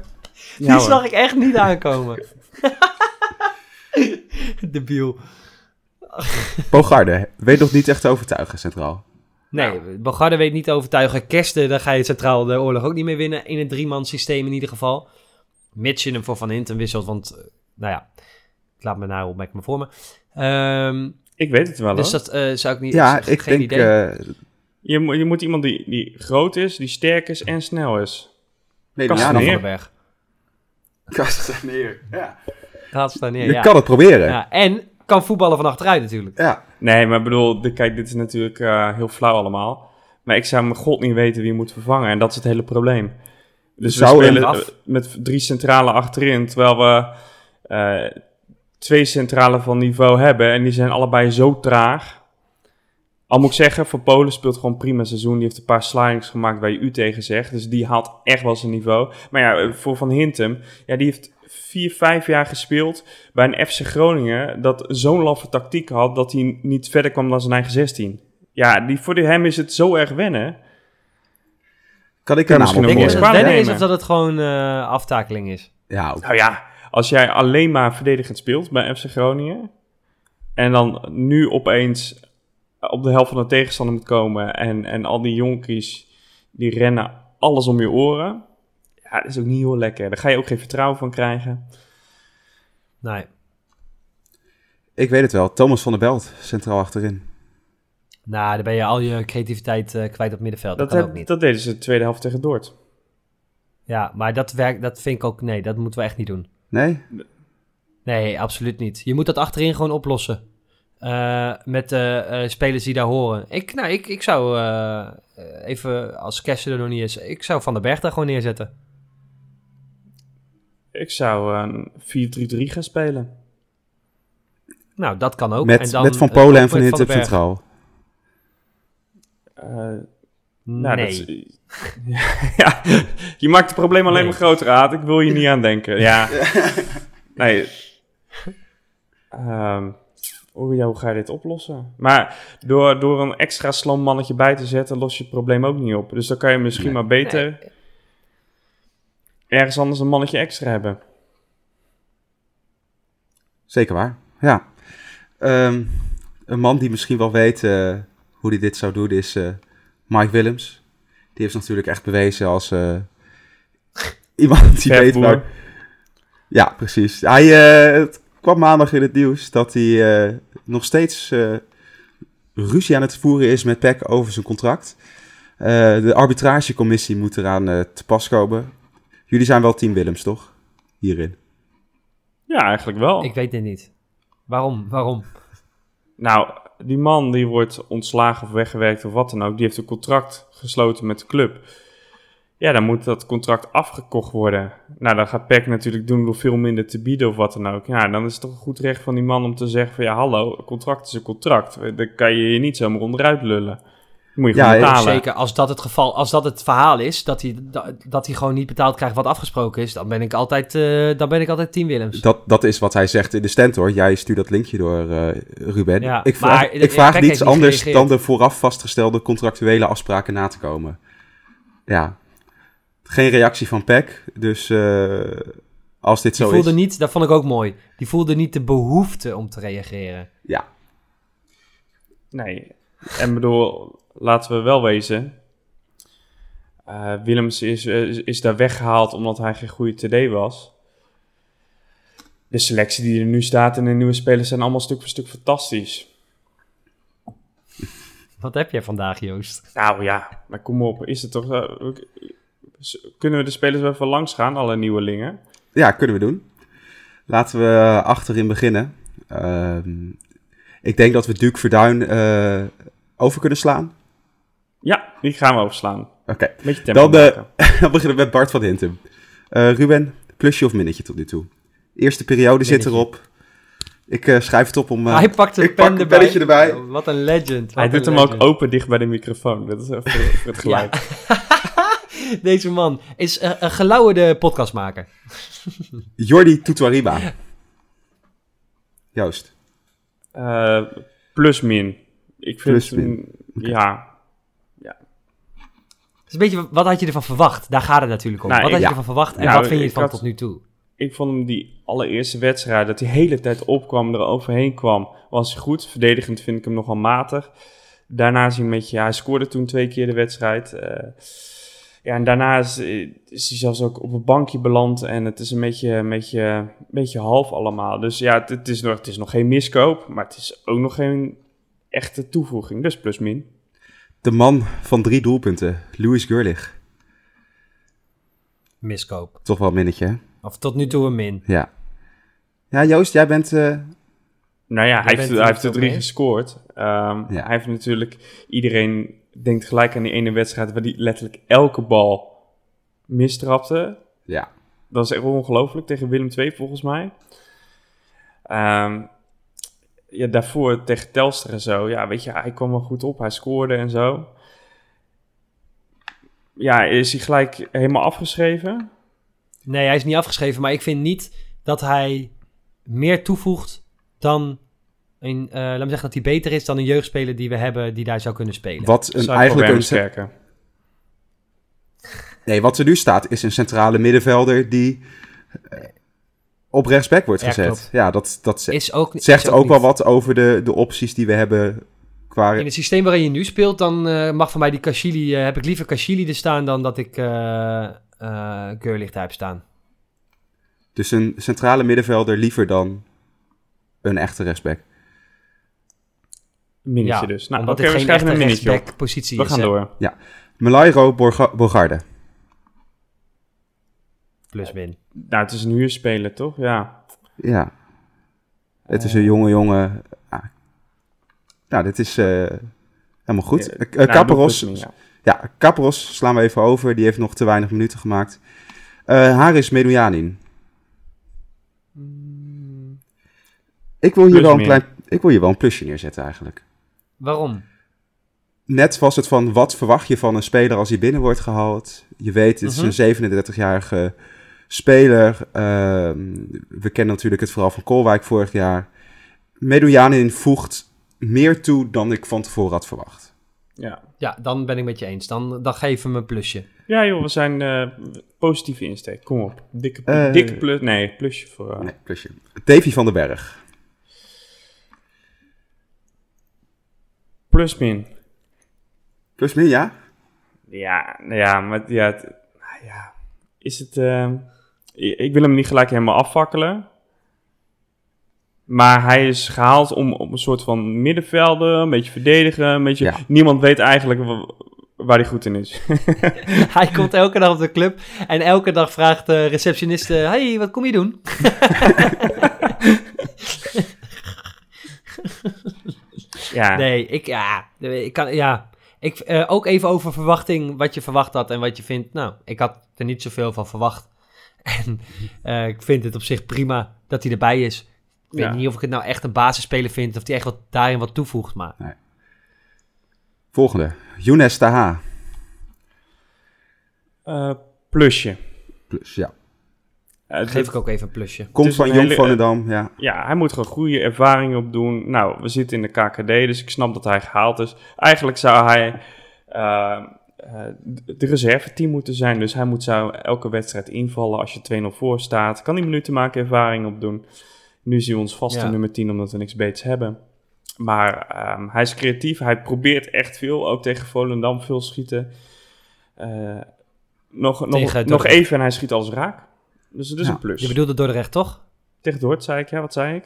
Die zag ik echt niet aankomen. [laughs] Debiel. Bogarde weet nog niet echt te overtuigen, centraal. Nee. Bogarde weet niet te overtuigen. Kersten, daar ga je centraal de oorlog ook niet mee winnen. In het driemans systeem in ieder geval. Mits je hem voor Van Hinten wisselt, want... Uh, nou ja, laat me nou opmerken me voor me. Um, ik weet het wel, Dus dat uh, zou ik niet... Ja, ik geen denk... Uh, je, je moet iemand die, die groot is, die sterk is en snel is. Nee, Kasten van den Berg. Kastaneer, ja. Kastaneer, Je kan het proberen. Ja, en kan voetballen van achteruit natuurlijk. Ja. Nee, maar bedoel, de, kijk, dit is natuurlijk uh, heel flauw allemaal. Maar ik zou mijn god niet weten wie moet vervangen. En dat is het hele probleem. Dus we spelen af. met drie centrale achterin, terwijl we uh, twee centrale van niveau hebben. En die zijn allebei zo traag. Al moet ik zeggen, voor Polen speelt gewoon prima seizoen. Die heeft een paar slidings gemaakt waar je u tegen zegt. Dus die haalt echt wel zijn niveau. Maar ja, voor Van Hintem, ja, die heeft vier, vijf jaar gespeeld bij een FC Groningen dat zo'n laffe tactiek had dat hij niet verder kwam dan zijn eigen 16. Ja, die, voor hem is het zo erg wennen. Kan ik er misschien nog is het wennen is of dat het gewoon uh, aftakeling is? Ja, Nou ja, als jij alleen maar verdedigend speelt bij FC Groningen en dan nu opeens op de helft van de tegenstander moet komen en, en al die jonkies die rennen alles om je oren. Ja, dat is ook niet heel lekker. Daar ga je ook geen vertrouwen van krijgen. Nee. Ik weet het wel. Thomas van der Belt, centraal achterin. Nou, dan ben je al je creativiteit uh, kwijt op middenveld. Dat, dat, ook niet. dat deden ze de tweede helft tegen Dordt. Ja, maar dat, werkt, dat vind ik ook... Nee, dat moeten we echt niet doen. Nee? Nee, absoluut niet. Je moet dat achterin gewoon oplossen. Uh, met de uh, spelers die daar horen. Ik, nou, ik, ik zou uh, even, als Kessler er nog niet is, ik zou Van der Berg daar gewoon neerzetten. Ik zou een 4-3-3 gaan spelen. Nou, dat kan ook. Met, en dan, met Van Polen en Van Hitte centraal. Nou, nee. [laughs] ja, je maakt het probleem alleen nee. maar groter, Aad. Ik wil je niet aan denken. Ja. [laughs] nee. Um, [laughs] hoe, ja, hoe ga je dit oplossen? Maar door, door een extra slam mannetje bij te zetten, los je het probleem ook niet op. Dus dan kan je misschien maar beter nee. ergens anders een mannetje extra hebben. Zeker waar, ja. Um, een man die misschien wel weet uh, hoe hij dit zou doen is uh, Mike Willems. Die heeft natuurlijk echt bewezen als uh, iemand die weet waar... Ja, precies. Hij, het kwam maandag in het nieuws dat hij uh, nog steeds uh, ruzie aan het voeren is met PEC over zijn contract. Uh, de arbitragecommissie moet eraan te pas komen. Jullie zijn wel team Willems, toch? Hierin. Ja, eigenlijk wel. Ik weet het niet. Waarom? Waarom? Nou, die man die wordt ontslagen of weggewerkt of wat dan ook, die heeft een contract gesloten met de club. Ja, dan moet dat contract afgekocht worden. Nou, dan gaat PEC natuurlijk doen door veel minder te bieden of wat dan ook. Ja, dan is het toch een goed recht van die man om te zeggen van... ja, hallo, een contract is een contract. Dan kan je je niet zomaar onderuit lullen. Dan moet je ja, betalen. zeker. Als dat het geval, als dat het verhaal is, dat hij, dat hij gewoon niet betaald krijgt wat afgesproken is... dan ben ik altijd, uh, dan ben ik altijd Team Willems. Dat, dat is wat hij zegt in de stand, hoor. Jij stuurt dat linkje door, uh, Ruben. Ja, ik vraag, maar, ik vraag niets anders dan de vooraf vastgestelde contractuele afspraken na te komen. Ja, geen reactie van Peck. Dus uh, als dit die zo voelde is... Niet, dat vond ik ook mooi. Die voelde niet de behoefte om te reageren. Ja. Nee. En bedoel, laten we wel wezen. Uh, Willems is, is, is, daar weggehaald omdat hij geen goede TD was. De selectie die er nu staat en de nieuwe spelers zijn allemaal stuk voor stuk fantastisch. Wat heb jij vandaag, Joost? Nou ja, maar kom op. Is het toch... Uh, kunnen we de spelers wel even langs gaan, alle nieuwelingen? Ja, kunnen we doen. Laten we achterin beginnen. Ehm, ik denk dat we Duke Verduin eh, over kunnen slaan. Ja, die gaan we overslaan. Oké. Beetje tempo Dan, eh. [laughs] Dan beginnen we met Bart van Hintem. Eh, Ruben, plusje of minnetje tot nu toe? Eerste periode zit erop. Ik eh, schrijf het op om... eh, Hij pakt een ik pen pak een erbij. pennetje erbij. Oh, wat een legend. Hij doet hem ook open dicht bij de microfoon. Dat is even voor het geluid. [laughs] [laughs] Deze man is eh, een gelauwerde podcastmaker. [laughs] Jordi Tutuariba. Joost. Eh, plus min. Ik vind Plus hem- min. Ja, Het is een beetje, wat had je ervan verwacht? Daar gaat het natuurlijk om. Nou, wat had je ervan verwacht en Nou, wat vind je ervan had- tot nu toe? ik vond hem die allereerste wedstrijd, dat hij de hele tijd opkwam, er overheen kwam, was hij goed. Verdedigend vind ik hem nogal matig. Daarna is hij een beetje, ja, hij scoorde toen twee keer de wedstrijd. Eh, ja, en daarna is, eh, is hij zelfs ook op een bankje beland en het is een beetje, een beetje, een beetje half allemaal. Dus ja, het, het is nog, het is nog geen miskoop, maar het is ook nog geen echte toevoeging. Dus plus min. De man van drie doelpunten. Louis Gurlich. Miskoop. Toch wel een minnetje, hè? Of tot nu toe een min. Ja. Ja, Joost, jij bent... eh, Nou ja, hij heeft, er hij heeft er drie mee. gescoord. Ehm, Ja. Hij heeft natuurlijk... Iedereen denkt gelijk aan die ene wedstrijd... waar hij letterlijk elke bal mistrapte. ja. Dat is echt ongelooflijk tegen Willem II volgens mij. Ehm, ja, daarvoor tegen Telstra en zo. Ja, weet je, hij kwam wel goed op. Hij scoorde en zo. Ja, is hij gelijk helemaal afgeschreven? Nee, hij is niet afgeschreven, maar ik vind niet dat hij meer toevoegt dan een, eh laat me zeggen dat hij beter is dan een jeugdspeler die we hebben die daar zou kunnen spelen. Wat, een, eigenlijk een, sterker. [laughs] nee, wat er nu staat is een centrale middenvelder die eh, op rechtsback wordt Ja, gezet. klopt. Ja, dat, dat ze- Is ook, zegt is ook, wel wat over de, de opties die we hebben qua... In het systeem waarin je nu speelt, dan eh, mag van mij die Kashili, heb ik liever Kashili er staan dan dat ik eh eh Geurlicht daar heb staan. Dus een centrale middenvelder liever dan een echte rechtsback. Minnetje dus. Nou, oké, het we geen schrijven een minnetje op. positie We is. gaan hè. door. Melairo Borga- Bogarde. Plus min. Nou, het is een huurspeler, toch? Ja. Ja. Het is een jonge jongen. Ah. Nou, dit is eh, helemaal goed. Ja, Eh, eh, Nou, ja. ja, Caparros slaan we even over. Die heeft nog te weinig minuten gemaakt. Eh Haris Medoujanin. Ik wil, hier Plus wel een meer. klein, ik wil hier wel een plusje neerzetten eigenlijk. Waarom? Net was het van, wat verwacht je van een speler als hij binnen wordt gehaald? Je weet, het is Mhm. een 37-jarige speler. Ehm, we kennen natuurlijk het verhaal van Kolwijk vorig jaar. Medoujanin voegt meer toe dan ik van tevoren had verwacht. Ja. Ja, dan ben ik met je eens. Dan, dan geef hem een plusje. ja, joh, we zijn eh, positieve insteek. Kom op. Dikke, Eh, dikke plus. Nee, plusje voor. eh, Nee, plusje. Davy van den Berg. Plus min. Plus meer, ja? Ja, nou ja, maar ja, het- nou ja. Is het. eh, ik wil hem niet gelijk helemaal afvakkelen. Maar hij is gehaald om op een soort van middenvelden, een beetje verdedigen, een beetje. Ja. Niemand weet eigenlijk wa- waar hij goed in is. [laughs] Hij komt elke dag op de club en elke dag vraagt de receptioniste... Hey, wat kom je doen? [laughs] ja. Nee, ik, ja, ik kan, ja. Ik, eh, ook even over verwachting, wat je verwacht had en wat je vindt. Nou, ik had er niet zoveel van verwacht. [laughs] En eh, ik vind het op zich prima dat hij erbij is. Ik weet Ja. niet of ik het nou echt een basisspeler vind of hij echt wat, daarin wat toevoegt. Maar Volgende. Younes Taha. Eh, plusje. Plus, ja. Geef ik ook even een plusje. Komt van Jong hele- Volendam, ja. Ja, hij moet gewoon goede ervaring opdoen. Nou, we zitten in de KKD, dus ik snap dat hij gehaald is. Eigenlijk zou hij eh, de reserveteam moeten zijn. Dus hij moet zou elke wedstrijd invallen als je 2-0 voor staat. Kan die minuten maken, ervaring opdoen. Nu is hij ons vaste Ja. nummer 10, omdat we niks beters hebben. Maar ehm, hij is creatief. Hij probeert echt veel. Ook tegen Volendam veel schieten. Eh, nog, nog, nog even en hij schiet alles raak. Dus het is een plus. Je bedoelde Dordrecht, toch? Tegen Dort zei ik, ja, wat zei ik?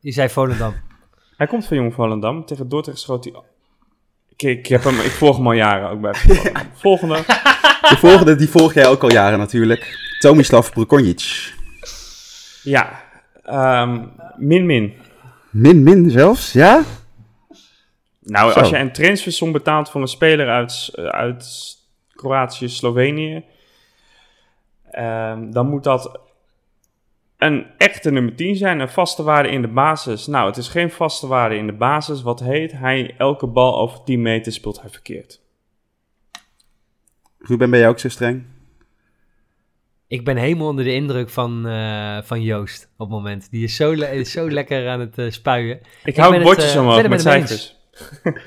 Die zei Volendam. [laughs] Hij komt van Jong Volendam. Tegen Dordrecht schoot hij... Ik ik, heb hem, ik volg hem al jaren ook bij [laughs] Volgende. De volgende, die volg jij ook al jaren natuurlijk. Tomislav Brukonjic. Ja, um, min-min. Min-min zelfs, ja? Nou, als je een transfersom betaalt voor een speler uit, uit Kroatië, Slovenië, um, dan moet dat een echte nummer 10 zijn, een vaste waarde in de basis. Nou, het is geen vaste waarde in de basis. Wat heet hij? Elke bal over 10 meter speelt hij verkeerd. Ruben, ben jij ook zo streng? Ik ben helemaal onder de indruk van, uh, van Joost op het moment. Die is zo, le zo [laughs] lekker aan het uh, spuien. Ik, ik hou het bordjes uh, omhoog met cijfers. [laughs]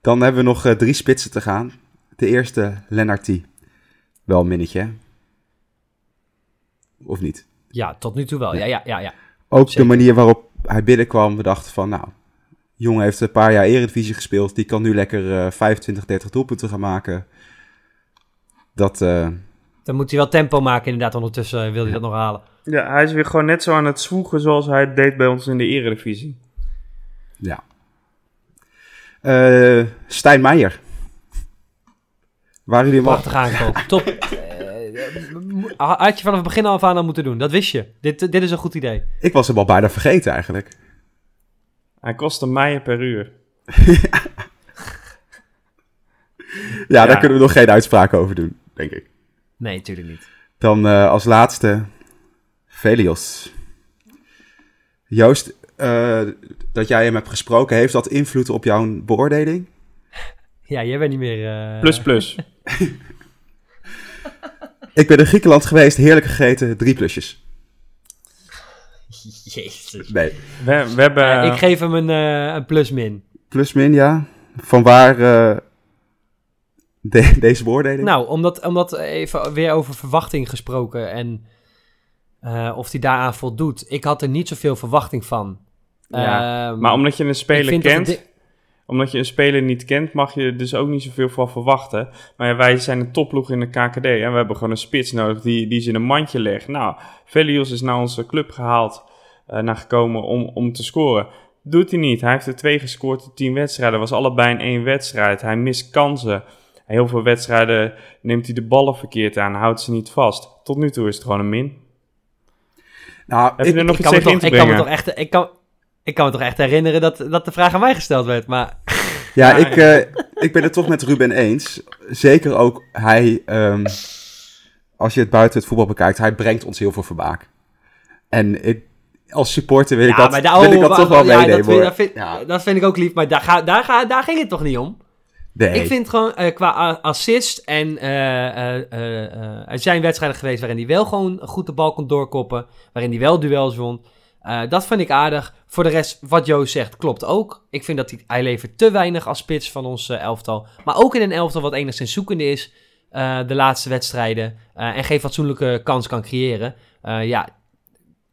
Dan hebben we nog drie spitsen te gaan. De eerste, Lennartie. Wel een minnetje, Of niet? Ja, tot nu toe wel. Ja, ja, ja. ja. Ook de manier waarop hij binnenkwam. We dachten van, nou, jongen heeft een paar jaar Eredivisie gespeeld. Die kan nu lekker uh, 25, 30 doelpunten gaan maken. Dat... Uh... Dan moet hij wel tempo maken inderdaad. Ondertussen uh, wil hij dat nog halen. Ja, hij is weer gewoon net zo aan het zwoegen zoals hij het deed bij ons in de Eredivisie. Ja. Uh, Stijn Meijer. Waren jullie Prachtig aankoop. [laughs] Top. had je vanaf het begin af aan al moeten doen. Dat wist je. Dit, dit is een goed idee. Ik was hem al bijna vergeten eigenlijk. Hij kostte mij per uur. [laughs] ja, daar kunnen we nog geen uitspraak over doen, denk ik. Nee, natuurlijk niet. Dan uh, als laatste Velios. Joost, uh, dat jij hem hebt gesproken, heeft dat invloed op jouw beoordeling? [laughs] Ja, jij bent niet meer... Uh... Plus, plus. [laughs] ik ben in Griekenland geweest, heerlijk gegeten, drie plusjes. Jezus. Nee. We, we hebben... ik geef hem een, uh, een plus-min. Plus-min, ja. Van waar uh, de, [laughs] deze beoordeling? Nou, omdat, omdat even weer over verwachting gesproken en uh, of hij daaraan voldoet. Ik had er niet zoveel verwachting van. Ja, uh, maar omdat je een speler kent, omdat je een speler niet kent, mag je dus ook niet zoveel van verwachten. Maar ja, wij zijn een topploeg in de KKD en we hebben gewoon een spits nodig die, die ze in een mandje legt. Nou, Velios is naar onze club gehaald uh, naar gekomen om, om te scoren. Doet hij niet. Hij heeft er twee gescoord in tien wedstrijden. was allebei in één wedstrijd. Hij mist kansen. Heel veel wedstrijden neemt hij de ballen verkeerd aan. Houdt ze niet vast. Tot nu toe is het gewoon een min. Nou, Heb je er nog ik iets tegen in te ik kan me toch echt, ik, kan, ik kan me toch echt herinneren dat, dat de vraag aan mij gesteld werd. Maar... Ja, ik, uh, ik ben het toch met Ruben eens. Zeker ook hij, um, als je het buiten het voetbal bekijkt, hij brengt ons heel veel vermaak. En ik, als supporter wil ik dat, daar, wil ik dat toch wel ja, meenemen. Dat vind, dat, vind, ja. dat vind ik ook lief, maar daar, ga, daar, ga, daar ging het toch niet om? Nee. Ik vind gewoon uh, qua assist en uh, er zijn wedstrijden geweest waarin hij wel gewoon goed de bal kon doorkoppen, waarin hij wel duels won. Dat vind ik aardig. Voor de rest, wat Joost zegt, klopt ook. Ik vind dat hij, hij levert te weinig als spits van ons elftal. Maar ook in een elftal wat enigszins zoekende is, de laatste wedstrijden, en geen fatsoenlijke kans kan creëren. ja,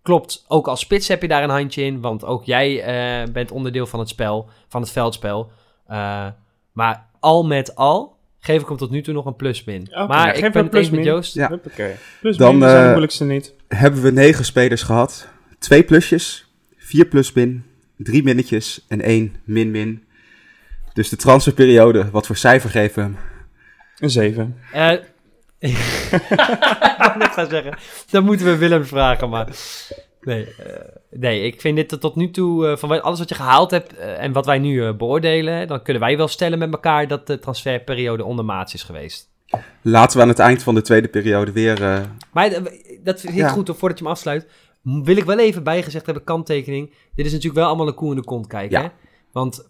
klopt, ook als spits heb je daar een handje in, want ook jij bent onderdeel van het spel, van het veldspel. maar al met al geef ik hem tot nu toe nog een plusmin. Okay, maar ja, ik ben het eens met Joost. Ja. Okay. Plusmin Dan, de moeilijkste niet. Hebben we negen spelers gehad. Twee plusjes, vier plusmin, drie minnetjes en één min-min. Dus de transferperiode, wat voor cijfer geven we hem? Een zeven. [laughs] Uh, ik net gaan zeggen, dat moeten we Willem vragen, maar... Nee, uh, nee, ik vind dit tot nu toe, uh, van alles wat je gehaald hebt uh, en wat wij nu beoordelen, dan kunnen wij wel stellen met elkaar dat de transferperiode ondermaats is geweest. Laten we aan het eind van de tweede periode weer... Maar dat vind ik ja. goed, voordat je hem afsluit, wil ik wel even bijgezegd hebben, kanttekening. Dit is natuurlijk wel allemaal een koe in de kont kijken, ja. hè? Want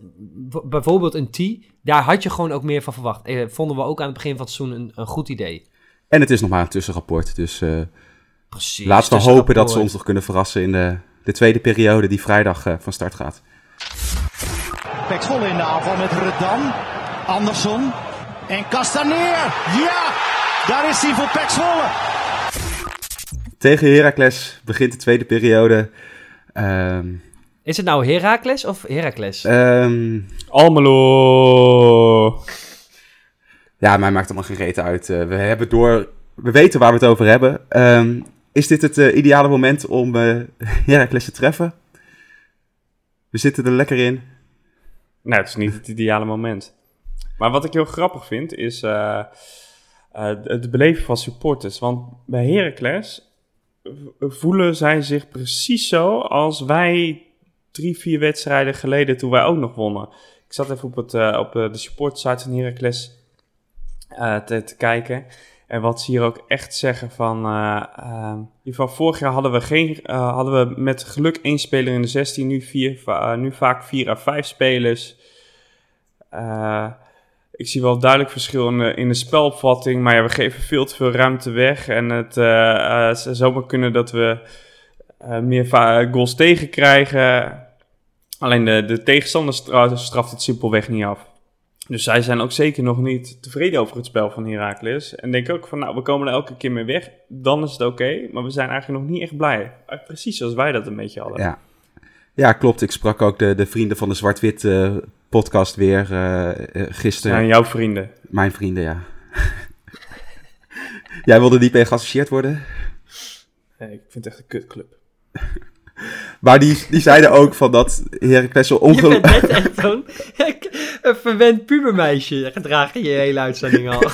bijvoorbeeld een T, daar had je gewoon ook meer van verwacht. Eh, vonden we ook aan het begin van het seizoen een, een goed idee. En het is nog maar een tussenrapport, dus... Precies. Laten we hopen dat ze ons nog kunnen verrassen in de, de tweede periode die vrijdag uh, van start gaat. Pek Zwolle in de aanval met Redan, Andersson en Castaneer. Ja, daar is hij voor Pek Zwolle. Tegen Heracles begint de tweede periode. Um, is het nou Heracles of Heracles? Um, Almelo. Ja, mij maakt allemaal geen reet uit. Uh, we hebben door... We weten waar we het over hebben. Um, is dit het uh, ideale moment om uh, [laughs] Heracles te treffen? We zitten er lekker in. Nou, het is niet het ideale moment. Maar wat ik heel grappig vind, is uh, het beleven van supporters. Want bij Heracles voelen zij zich precies zo als wij drie, vier wedstrijden geleden toen wij ook nog wonnen. Ik zat even op, het, op de supportsite van Heracles te, te kijken. En wat ze hier ook echt zeggen van... Uh, uh, van vorig jaar hadden we, geen, uh, hadden we met geluk één speler in de 16. Nu, vier, nu vaak vier à vijf spelers. Ik zie wel duidelijk verschil in de, in de spelopvatting. Maar ja, we geven veel te veel ruimte weg. En het zou zomaar kunnen dat we meer goals tegenkrijgen. Alleen de, de tegenstander straft het simpelweg niet af. Dus zij zijn ook zeker nog niet tevreden over het spel van Heracles. En denk ook van, nou, we komen er elke keer mee weg. Dan is het oké, maar we zijn eigenlijk nog niet echt blij. Precies zoals wij dat een beetje hadden. Ja, ja klopt. Ik sprak ook de, de vrienden van de Zwart-Wit podcast weer uh, gisteren. Zijn jouw vrienden? Mijn vrienden, ja. [laughs] Jij wilde niet mee geassocieerd worden? Nee, ik vind het echt een kutclub. [laughs] Maar die, die zeiden ook van dat Heracles zo ongelooflijk... Je bent net echt zo'n [laughs] een verwend pubermeisje. Gedragen je hele uitzending al.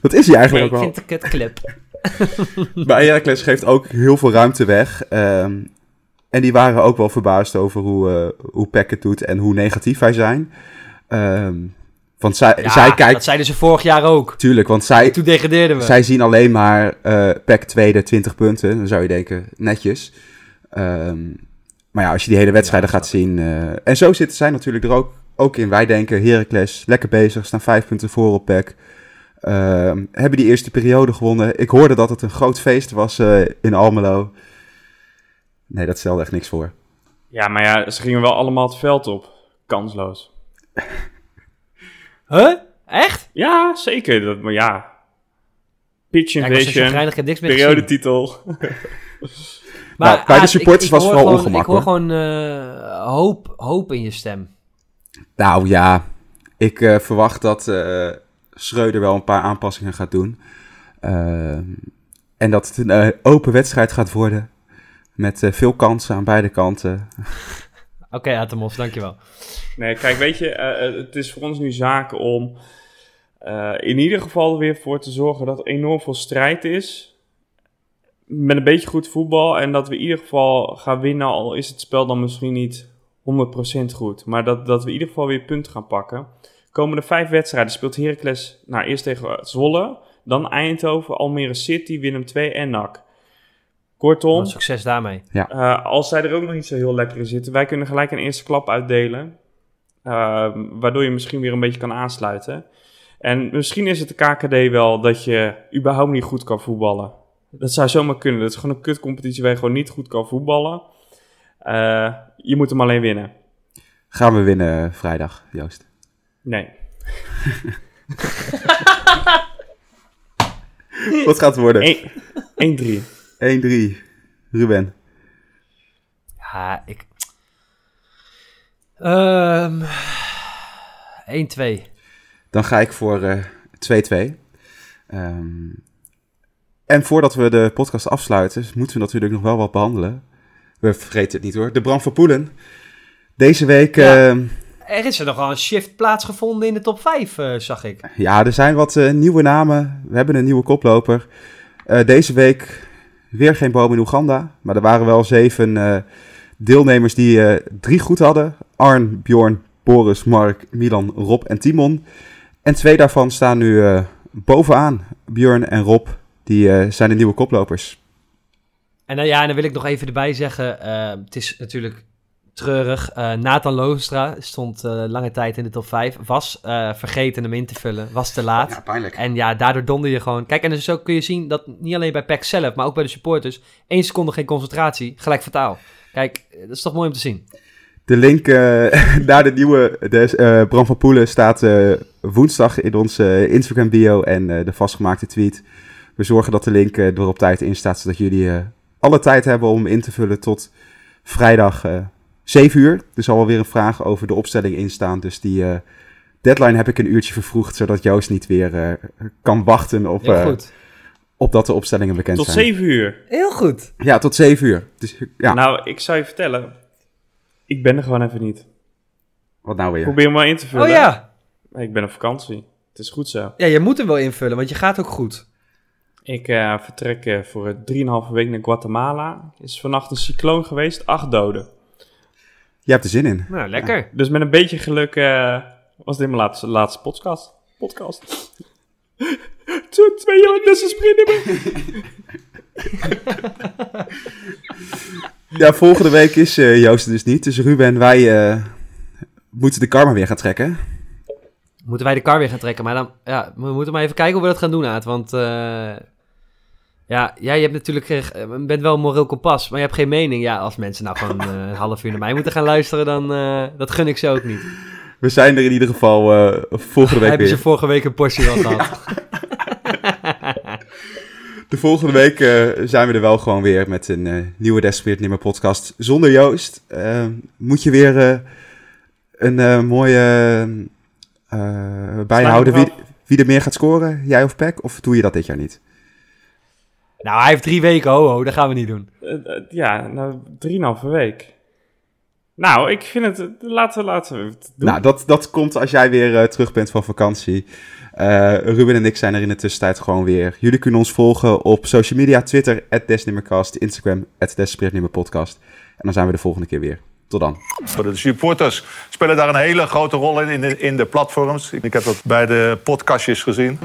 Dat is hij eigenlijk nee, ook wel. ik vind het clip. maar Heracles geeft ook heel veel ruimte weg. Um, en die waren ook wel verbaasd over hoe, uh, hoe Peck het doet en hoe negatief wij zijn. Um, want zij, ja, zij kijkt... dat zeiden ze vorig jaar ook. Tuurlijk, want zij... Toen degradeerden we. Zij zien alleen maar uh, Peck tweede, 20 punten. Dan zou je denken, netjes. Um, maar ja, als je die hele wedstrijden ja, gaat zien... Uh, en zo zitten zij natuurlijk er ook, ook in. Wij denken, Heracles, lekker bezig, staan vijf punten voor op Peck. Uh, hebben die eerste periode gewonnen. Ik hoorde dat het een groot feest was uh, in Almelo. Nee, dat stelde echt niks voor. Ja, maar ja, ze gingen wel allemaal het veld op. Kansloos. Huh? Echt? Ja, zeker. Dat, maar ja. Pitch Invasion, ja, niks meer periodetitel. [laughs] maar nou, bij de supporters ik, ik was het vooral gewoon, ongemak. Ik hoor gewoon uh, hoop, hoop in je stem. Nou ja, ik uh, verwacht dat uh, Schreuder wel een paar aanpassingen gaat doen. en dat het een open wedstrijd gaat worden. Met veel kansen aan beide kanten. [laughs] Oké, okay, Atemos, dankjewel. Nee, kijk, weet je, uh, het is voor ons nu zaken om uh, in ieder geval er weer voor te zorgen dat er enorm veel strijd is. Met een beetje goed voetbal. En dat we in ieder geval gaan winnen, al is het spel dan misschien niet 100% goed. Maar dat, dat we in ieder geval weer punten gaan pakken. Komende vijf wedstrijden speelt Heracles nou, eerst tegen Zwolle. Dan Eindhoven, Almere City, Willem II en NAC. Kortom, succes daarmee. Ja. Uh, als zij er ook nog niet zo heel lekker in zitten, wij kunnen gelijk een eerste klap uitdelen. Uh, waardoor je misschien weer een beetje kan aansluiten. En misschien is het de KKD wel dat je überhaupt niet goed kan voetballen. Dat zou zomaar kunnen. Dat is gewoon een kutcompetitie waar je gewoon niet goed kan voetballen. Uh, je moet hem alleen winnen. Gaan we winnen vrijdag, Joost? Nee. [laughs] Wat gaat het worden? 1-3. 1-3. Ruben. Ja, ik... Um, 1-2. Dan ga ik voor 2-2. Uh, um, en voordat we de podcast afsluiten, moeten we natuurlijk nog wel wat behandelen. We vergeten het niet hoor. De Bram van Poelen. Deze week... Ja. Uh, er is er nogal een shift plaatsgevonden in de top 5, uh, zag ik. Ja, er zijn wat uh, nieuwe namen. We hebben een nieuwe koploper. Uh, deze week weer geen boom in Oeganda. Maar er waren wel zeven deelnemers die drie goed hadden. Arn, Bjorn, Boris, Mark, Milan, Rob en Timon. En twee daarvan staan nu bovenaan. Bjorn en Rob, die zijn de nieuwe koplopers. En ja, en dan wil ik nog even erbij zeggen, het is natuurlijk treurig. Uh, Nathan Loostra stond lange tijd in de top 5, was vergeten hem in te vullen, was te laat. Ja, pijnlijk. En ja, daardoor donder je gewoon. Kijk, en dus ook kun je zien dat niet alleen bij PEC zelf, maar ook bij de supporters, één seconde geen concentratie, gelijk fataal. Kijk, dat is toch mooi om te zien. De link [laughs] naar de nieuwe de, Bram van Poelen staat woensdag in onze Instagram bio en de vastgemaakte tweet. We zorgen dat de link er op tijd in staat, zodat jullie alle tijd hebben om in te vullen tot vrijdag uh, 7 uur. Er zal wel weer een vraag over de opstelling in staan. Dus die uh, deadline heb ik een uurtje vervroegd, zodat Joost niet weer uh, kan wachten op, op dat de opstellingen bekend tot zijn. Tot 7 uur? Heel goed. Ja, tot 7 uur. Dus, ja. Nou, ik zou je vertellen, ik ben er gewoon even niet. Wat nou weer? Probeer hem maar in te vullen. Oh ja. Ik ben op vakantie. Het is goed zo. Ja, je moet hem wel invullen, want je gaat ook goed. Ik uh, vertrek uh, voor 3,5 week naar Guatemala. Is vannacht een cycloon geweest, acht doden. Je hebt er zin in. Nou, lekker. Ja. Dus met een beetje geluk uh, was dit mijn laatste, laatste podcast. Podcast. [laughs] Twee, twee jaar beste sprinten. [laughs] ja, volgende week is Joost dus niet. Dus Ruben en wij moeten de karma weer gaan trekken. Moeten wij de kar weer gaan trekken. Maar dan, ja, we moeten maar even kijken hoe we dat gaan doen, Aad. Want uh, ja, jij je hebt natuurlijk, uh, bent wel een moreel kompas, maar je hebt geen mening. Ja, als mensen nou gewoon uh, [laughs] een half uur naar mij moeten gaan luisteren, dan dat gun ik ze ook niet. We zijn er in ieder geval volgende week Hebben ze vorige week een portie al [laughs] gehad. De volgende week zijn we er wel gewoon weer met een nieuwe Desperate Nimmer podcast. Zonder Joost moet je weer een mooie uh, bijhouden wie, wie er meer gaat scoren, jij of Peck? Of doe je dat dit jaar niet? Nou, hij heeft drie weken, ho, ho dat gaan we niet doen. Uh, uh, ja, nou, drieënhalve week. Nou, ik vind het, laten, laten we het doen. Nou, dat, dat komt als jij weer terug bent van vakantie. Ruben en ik zijn er in de tussentijd gewoon weer. Jullie kunnen ons volgen op social media, Twitter, Desnimmercast, Instagram, Desspiritnimmerpodcast. En dan zijn we de volgende keer weer. Tot dan. De supporters spelen daar een hele grote rol in, in de, in de platforms. Ik heb dat bij de podcastjes gezien.